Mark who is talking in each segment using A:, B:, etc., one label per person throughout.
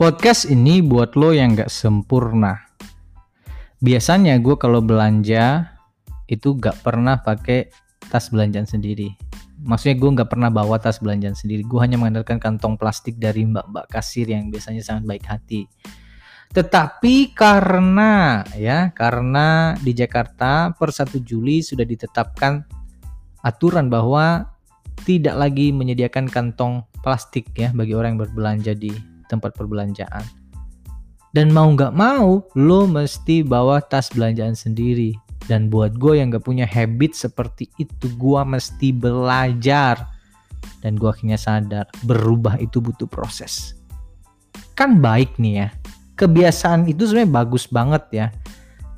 A: Podcast ini buat lo yang gak sempurna. Biasanya gue kalau belanja itu gak pernah pakai tas belanjaan sendiri. Maksudnya gue gak pernah bawa tas belanjaan sendiri. Gue hanya mengandalkan kantong plastik dari mbak-mbak kasir yang biasanya sangat baik hati. Tetapi karena ya karena di Jakarta per 1 Juli sudah ditetapkan aturan bahwa tidak lagi menyediakan kantong plastik ya bagi orang yang berbelanja di tempat perbelanjaan. Dan mau nggak mau, lo mesti bawa tas belanjaan sendiri. Dan buat gue yang gak punya habit seperti itu, gue mesti belajar. Dan gue akhirnya sadar, berubah itu butuh proses. Kan baik nih ya, kebiasaan itu sebenarnya bagus banget ya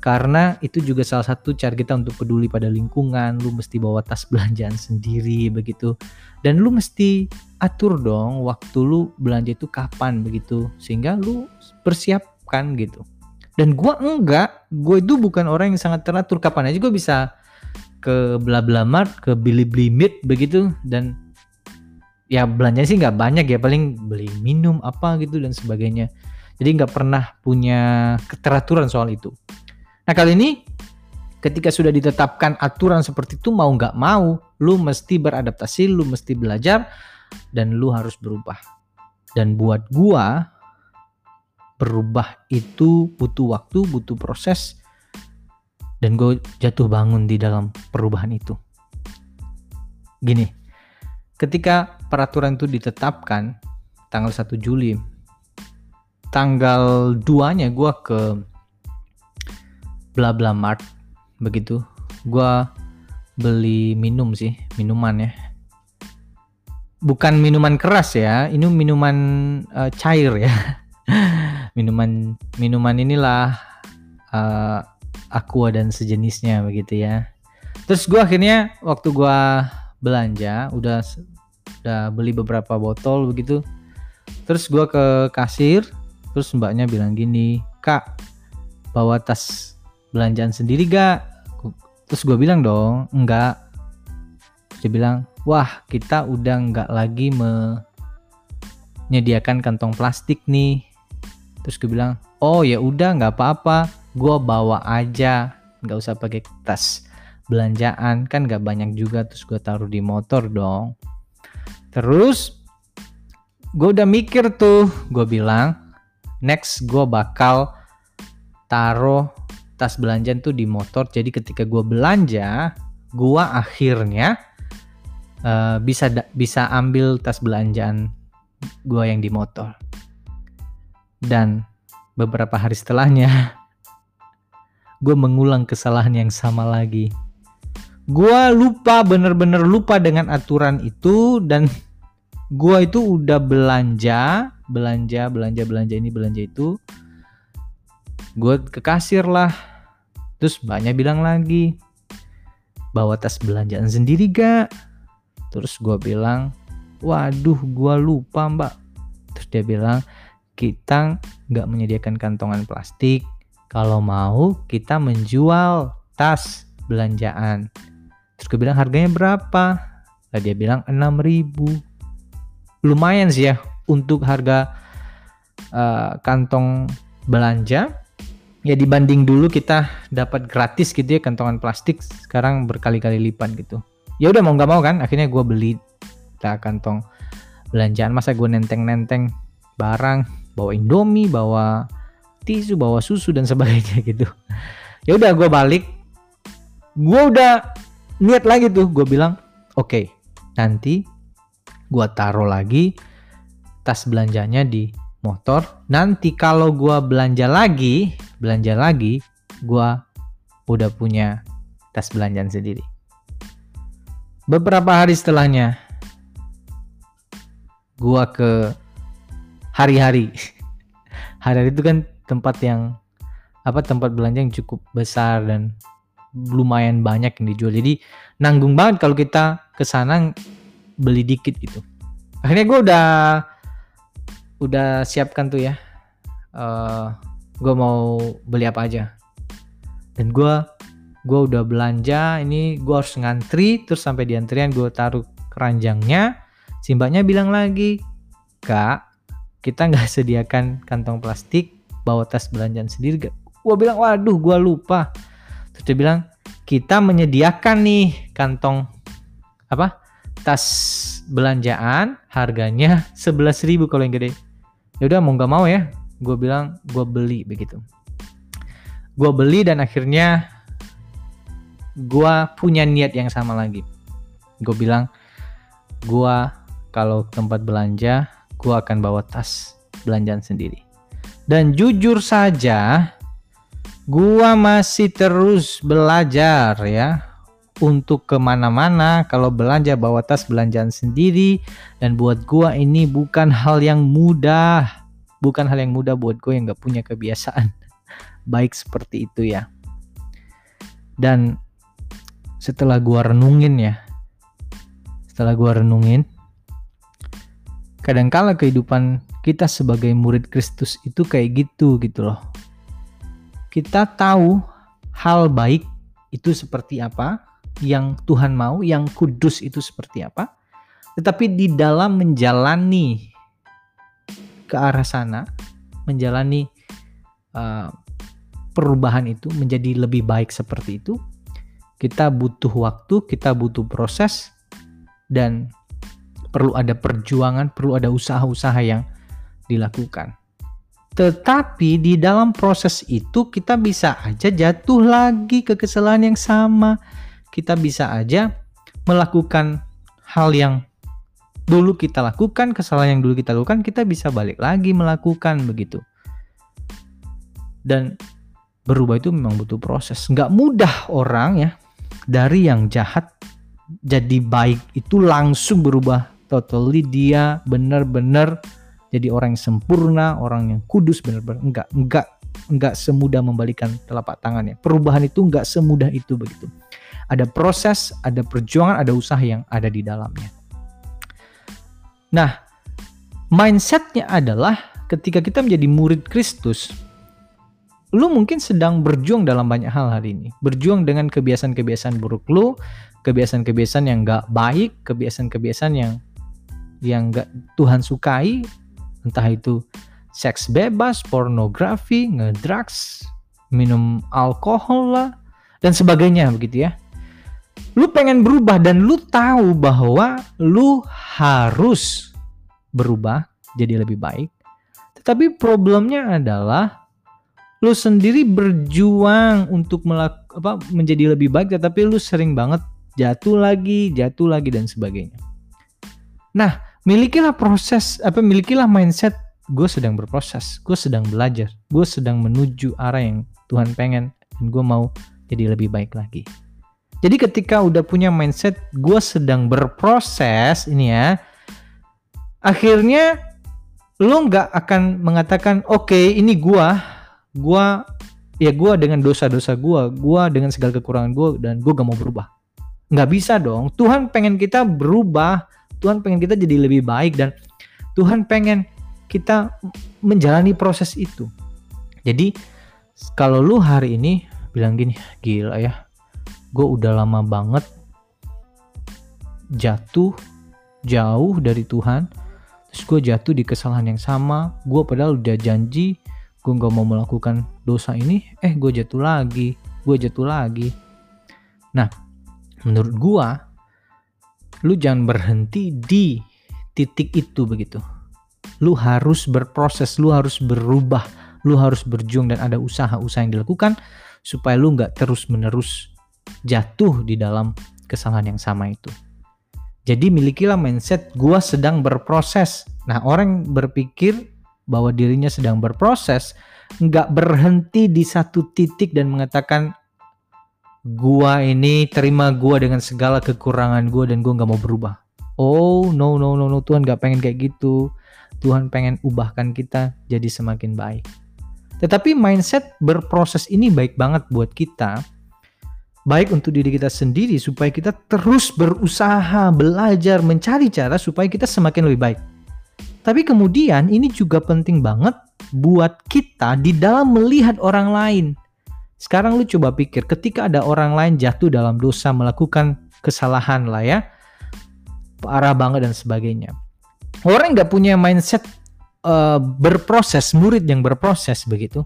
A: karena itu juga salah satu cara kita untuk peduli pada lingkungan lu mesti bawa tas belanjaan sendiri begitu. Dan lu mesti atur dong waktu lu belanja itu kapan begitu. Sehingga lu persiapkan gitu. Dan gua enggak. Gue itu bukan orang yang sangat teratur. Kapan aja gue bisa ke bla bla mart ke beli blimit begitu. Dan ya belanja sih nggak banyak ya. Paling beli minum apa gitu dan sebagainya. Jadi nggak pernah punya keteraturan soal itu Nah kali ini ketika sudah ditetapkan aturan seperti itu mau nggak mau, lu mesti beradaptasi, lu mesti belajar dan lu harus berubah. Dan buat gua berubah itu butuh waktu, butuh proses dan gue jatuh bangun di dalam perubahan itu. Gini, ketika peraturan itu ditetapkan tanggal 1 Juli, tanggal 2-nya gue ke bla bla mart begitu. Gua beli minum sih minuman ya. Bukan minuman keras ya ini minuman uh, cair ya. Minuman minuman inilah uh, aqua dan sejenisnya begitu ya. Terus gua akhirnya waktu gua belanja udah udah beli beberapa botol begitu. Terus gua ke kasir terus mbaknya bilang gini kak bawa tas belanjaan sendiri gak? Terus gue bilang dong, enggak. Dia bilang, wah kita udah nggak lagi menyediakan kantong plastik nih. Terus gue bilang, oh ya udah nggak apa-apa, gue bawa aja, nggak usah pakai tas belanjaan kan nggak banyak juga terus gue taruh di motor dong terus gue udah mikir tuh gue bilang next gue bakal taruh tas belanjaan tuh di motor. Jadi ketika gue belanja gue akhirnya uh, bisa bisa ambil tas belanjaan gue yang di motor. Dan beberapa hari setelahnya gue mengulang kesalahan yang sama lagi. Gue lupa bener-bener lupa dengan aturan itu dan gue itu udah belanja belanja belanja belanja ini belanja itu gue ke kasir lah. Terus mbaknya bilang lagi bawa tas belanjaan sendiri gak? Terus gue bilang waduh gue lupa mbak. Terus dia bilang kita nggak menyediakan kantongan plastik. Kalau mau kita menjual tas belanjaan. Terus gue bilang harganya berapa? Lah dia bilang 6000 lumayan sih ya untuk harga uh, kantong belanja ya dibanding dulu kita dapat gratis gitu ya kantongan plastik sekarang berkali-kali lipat gitu. Ya udah mau nggak mau kan akhirnya gue beli tak kantong belanjaan. Masa gue nenteng-nenteng barang bawa indomie bawa tisu bawa susu dan sebagainya gitu. Ya udah gue balik. Gue udah niat lagi tuh. Gue bilang oke okay, nanti gue taruh lagi tas belanjanya di motor. Nanti kalau gua belanja lagi belanja lagi gua udah punya tas belanjaan sendiri. Beberapa hari setelahnya gua ke hari-hari. Hari-hari itu kan tempat yang apa tempat belanja yang cukup besar dan lumayan banyak yang dijual. Jadi nanggung banget kalau kita ke sana beli dikit gitu. Akhirnya gue udah udah siapkan tuh ya uh, gue mau beli apa aja. Dan gue gue udah belanja ini gue harus ngantri terus sampai di antrian gue taruh keranjangnya. Simbaknya bilang lagi kak kita nggak sediakan kantong plastik bawa tas belanjaan sendiri. Gue bilang waduh gue lupa. Terus dia bilang kita menyediakan nih kantong apa tas belanjaan harganya 11.000 kalau yang gede. Ya udah mau nggak mau ya gue bilang gue beli begitu. Gue beli dan akhirnya gue punya niat yang sama lagi. Gue bilang gue kalau tempat belanja gue akan bawa tas belanjaan sendiri. Dan jujur saja gue masih terus belajar ya untuk ke mana-mana kalau belanja bawa tas belanjaan sendiri. Dan buat gua ini bukan hal yang mudah bukan hal yang mudah buat gue yang gak punya kebiasaan baik seperti itu ya dan setelah gua renungin ya setelah gua renungin kadangkala kehidupan kita sebagai murid Kristus itu kayak gitu gitu loh kita tahu hal baik itu seperti apa yang Tuhan mau, yang kudus itu seperti apa. Tetapi di dalam menjalani ke arah sana, menjalani uh, perubahan itu menjadi lebih baik seperti itu, kita butuh waktu, kita butuh proses, dan perlu ada perjuangan, perlu ada usaha-usaha yang dilakukan. Tetapi di dalam proses itu kita bisa aja jatuh lagi ke kesalahan yang sama kita bisa aja melakukan hal yang dulu kita lakukan, kesalahan yang dulu kita lakukan, kita bisa balik lagi melakukan begitu. Dan berubah itu memang butuh proses. Nggak mudah orang ya dari yang jahat jadi baik itu langsung berubah totally dia benar-benar jadi orang yang sempurna, orang yang kudus benar-benar enggak enggak enggak semudah membalikan telapak tangannya. Perubahan itu enggak semudah itu begitu ada proses, ada perjuangan, ada usaha yang ada di dalamnya. Nah, mindsetnya adalah ketika kita menjadi murid Kristus, lu mungkin sedang berjuang dalam banyak hal hari ini. Berjuang dengan kebiasaan-kebiasaan buruk lu, kebiasaan-kebiasaan yang gak baik, kebiasaan-kebiasaan yang yang gak Tuhan sukai, entah itu seks bebas, pornografi, ngedrugs, minum alkohol lah, dan sebagainya begitu ya lu pengen berubah dan lu tahu bahwa lu harus berubah jadi lebih baik. Tetapi problemnya adalah lu sendiri berjuang untuk melak apa menjadi lebih baik tetapi lu sering banget jatuh lagi, jatuh lagi dan sebagainya. Nah, milikilah proses apa milikilah mindset gue sedang berproses, gue sedang belajar, gue sedang menuju arah yang Tuhan pengen dan gue mau jadi lebih baik lagi. Jadi ketika udah punya mindset gue sedang berproses ini ya, akhirnya lo nggak akan mengatakan oke okay, ini gue, gue ya gue dengan dosa-dosa gue, gue dengan segala kekurangan gue dan gue gak mau berubah. Nggak bisa dong. Tuhan pengen kita berubah, Tuhan pengen kita jadi lebih baik dan Tuhan pengen kita menjalani proses itu. Jadi kalau lu hari ini bilang gini, gila ya, gue udah lama banget jatuh jauh dari Tuhan. Terus gue jatuh di kesalahan yang sama. Gue padahal udah janji gue gak mau melakukan dosa ini. Eh gue jatuh lagi gue jatuh lagi. Nah menurut gue lu jangan berhenti di titik itu begitu. Lu harus berproses lu harus berubah lu harus berjuang dan ada usaha-usaha yang dilakukan supaya lu nggak terus menerus jatuh di dalam kesalahan yang sama itu. Jadi milikilah mindset gua sedang berproses. Nah orang berpikir bahwa dirinya sedang berproses, nggak berhenti di satu titik dan mengatakan gua ini terima gua dengan segala kekurangan gua dan gua nggak mau berubah. Oh no no no no Tuhan nggak pengen kayak gitu. Tuhan pengen ubahkan kita jadi semakin baik. Tetapi mindset berproses ini baik banget buat kita baik untuk diri kita sendiri supaya kita terus berusaha, belajar, mencari cara supaya kita semakin lebih baik. Tapi kemudian ini juga penting banget buat kita di dalam melihat orang lain. Sekarang lu coba pikir ketika ada orang lain jatuh dalam dosa melakukan kesalahan lah ya. Parah banget dan sebagainya. Orang nggak punya mindset uh, berproses, murid yang berproses begitu,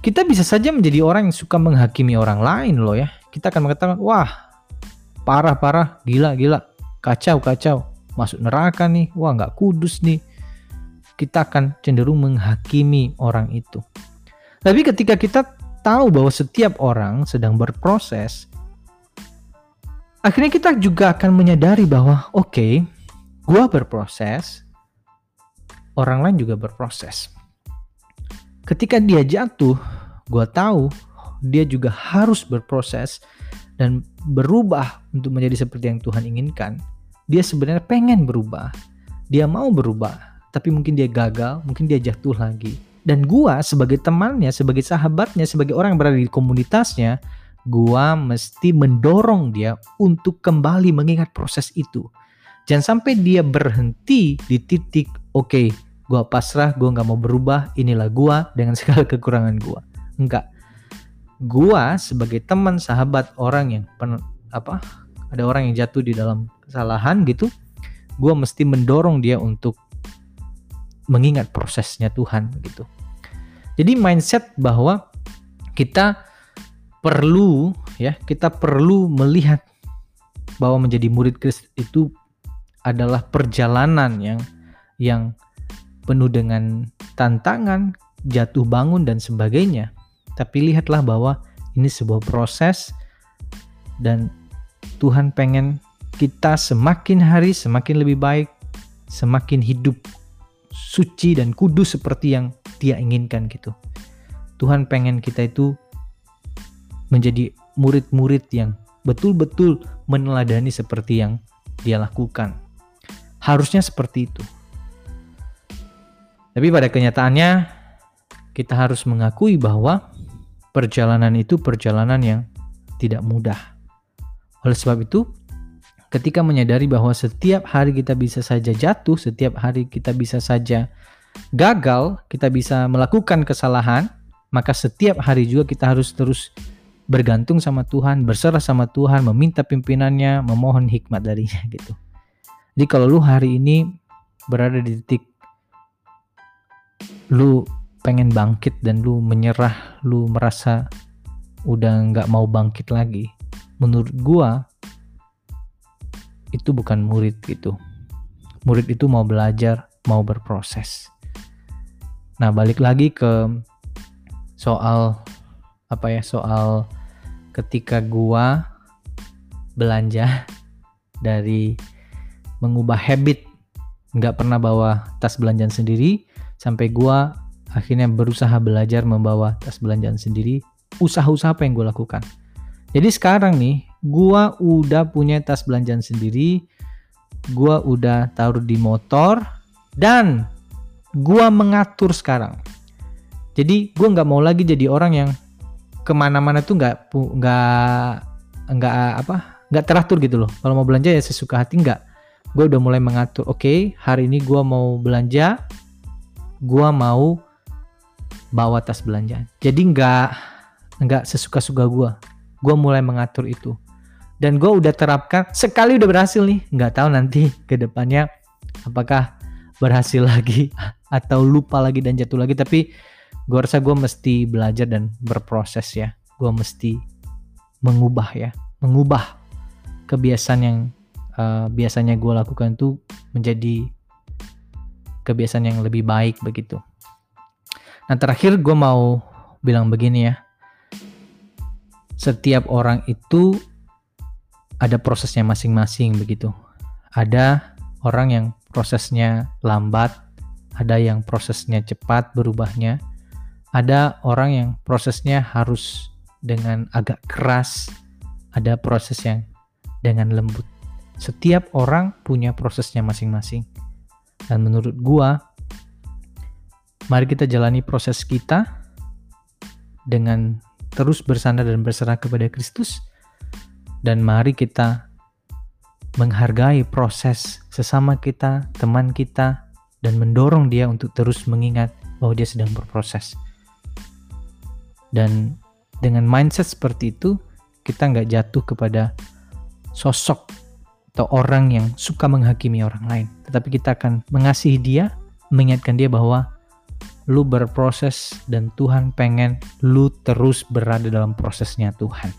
A: kita bisa saja menjadi orang yang suka menghakimi orang lain loh ya. Kita akan mengatakan, wah parah parah, gila gila, kacau kacau, masuk neraka nih, wah nggak kudus nih. Kita akan cenderung menghakimi orang itu. Tapi ketika kita tahu bahwa setiap orang sedang berproses, akhirnya kita juga akan menyadari bahwa oke, okay, gua berproses, orang lain juga berproses. Ketika dia jatuh, gue tahu dia juga harus berproses dan berubah untuk menjadi seperti yang Tuhan inginkan. Dia sebenarnya pengen berubah, dia mau berubah, tapi mungkin dia gagal, mungkin dia jatuh lagi. Dan gua sebagai temannya, sebagai sahabatnya, sebagai orang yang berada di komunitasnya, gua mesti mendorong dia untuk kembali mengingat proses itu. Jangan sampai dia berhenti di titik oke, okay, gue pasrah gue nggak mau berubah inilah gue dengan segala kekurangan gue enggak gue sebagai teman sahabat orang yang pen, apa ada orang yang jatuh di dalam kesalahan gitu gue mesti mendorong dia untuk mengingat prosesnya Tuhan gitu jadi mindset bahwa kita perlu ya kita perlu melihat bahwa menjadi murid Kristus itu adalah perjalanan yang yang penuh dengan tantangan, jatuh bangun dan sebagainya. Tapi lihatlah bahwa ini sebuah proses dan Tuhan pengen kita semakin hari semakin lebih baik, semakin hidup suci dan kudus seperti yang Dia inginkan gitu. Tuhan pengen kita itu menjadi murid-murid yang betul-betul meneladani seperti yang Dia lakukan. Harusnya seperti itu. Tapi pada kenyataannya kita harus mengakui bahwa perjalanan itu perjalanan yang tidak mudah. Oleh sebab itu, ketika menyadari bahwa setiap hari kita bisa saja jatuh, setiap hari kita bisa saja gagal, kita bisa melakukan kesalahan, maka setiap hari juga kita harus terus bergantung sama Tuhan, berserah sama Tuhan, meminta pimpinannya, memohon hikmat darinya gitu. Jadi kalau lu hari ini berada di titik lu pengen bangkit dan lu menyerah, lu merasa udah nggak mau bangkit lagi, menurut gua itu bukan murid gitu. Murid itu mau belajar, mau berproses. Nah, balik lagi ke soal apa ya? Soal ketika gua belanja dari mengubah habit nggak pernah bawa tas belanjaan sendiri sampai gua akhirnya berusaha belajar membawa tas belanjaan sendiri. Usaha-usaha apa yang gue lakukan? Jadi sekarang nih gua udah punya tas belanjaan sendiri. Gua udah taruh di motor dan gua mengatur sekarang. Jadi gua nggak mau lagi jadi orang yang ke mana-mana tuh nggak nggak nggak apa nggak teratur gitu loh. Kalau mau belanja ya sesuka hati nggak. Gue udah mulai mengatur oke okay, hari ini gue mau belanja. Gua mau bawa tas belanjaan. Jadi nggak nggak sesuka-suka gua. Gua mulai mengatur itu. Dan gue udah terapkan sekali udah berhasil nih. Nggak tahu nanti ke depannya apakah berhasil lagi atau lupa lagi dan jatuh lagi. Tapi gue rasa gue mesti belajar dan berproses ya. Gue mesti mengubah ya, mengubah kebiasaan yang uh, biasanya gue lakukan itu menjadi kebiasaan yang lebih baik begitu. Nah terakhir gue mau bilang begini ya. Setiap orang itu ada prosesnya masing-masing begitu. Ada orang yang prosesnya lambat, ada yang prosesnya cepat berubahnya, ada orang yang prosesnya harus dengan agak keras, ada proses yang dengan lembut. Setiap orang punya prosesnya masing-masing. Dan menurut gua, mari kita jalani proses kita dengan terus bersandar dan berserah kepada Kristus. Dan mari kita menghargai proses sesama kita, teman kita, dan mendorong dia untuk terus mengingat bahwa dia sedang berproses. Dan dengan mindset seperti itu, kita nggak jatuh kepada sosok atau orang yang suka menghakimi orang lain, tetapi kita akan mengasihi dia, mengingatkan dia bahwa lu berproses dan Tuhan pengen lu terus berada dalam prosesnya Tuhan.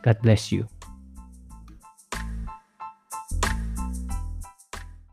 A: God bless you.